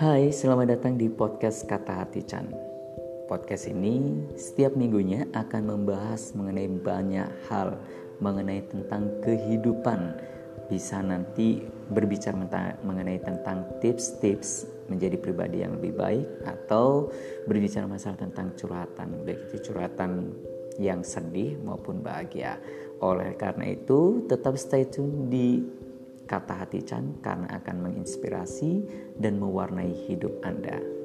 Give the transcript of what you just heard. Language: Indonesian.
Hai, selamat datang di podcast Kata Hati Chan. Podcast ini setiap minggunya akan membahas mengenai banyak hal mengenai tentang kehidupan. Bisa nanti berbicara mengenai tentang tips-tips menjadi pribadi yang lebih baik atau berbicara masalah tentang curhatan, baik itu curhatan yang sedih maupun bahagia. Oleh karena itu, tetap stay tune di kata hati Chan karena akan menginspirasi dan mewarnai hidup Anda.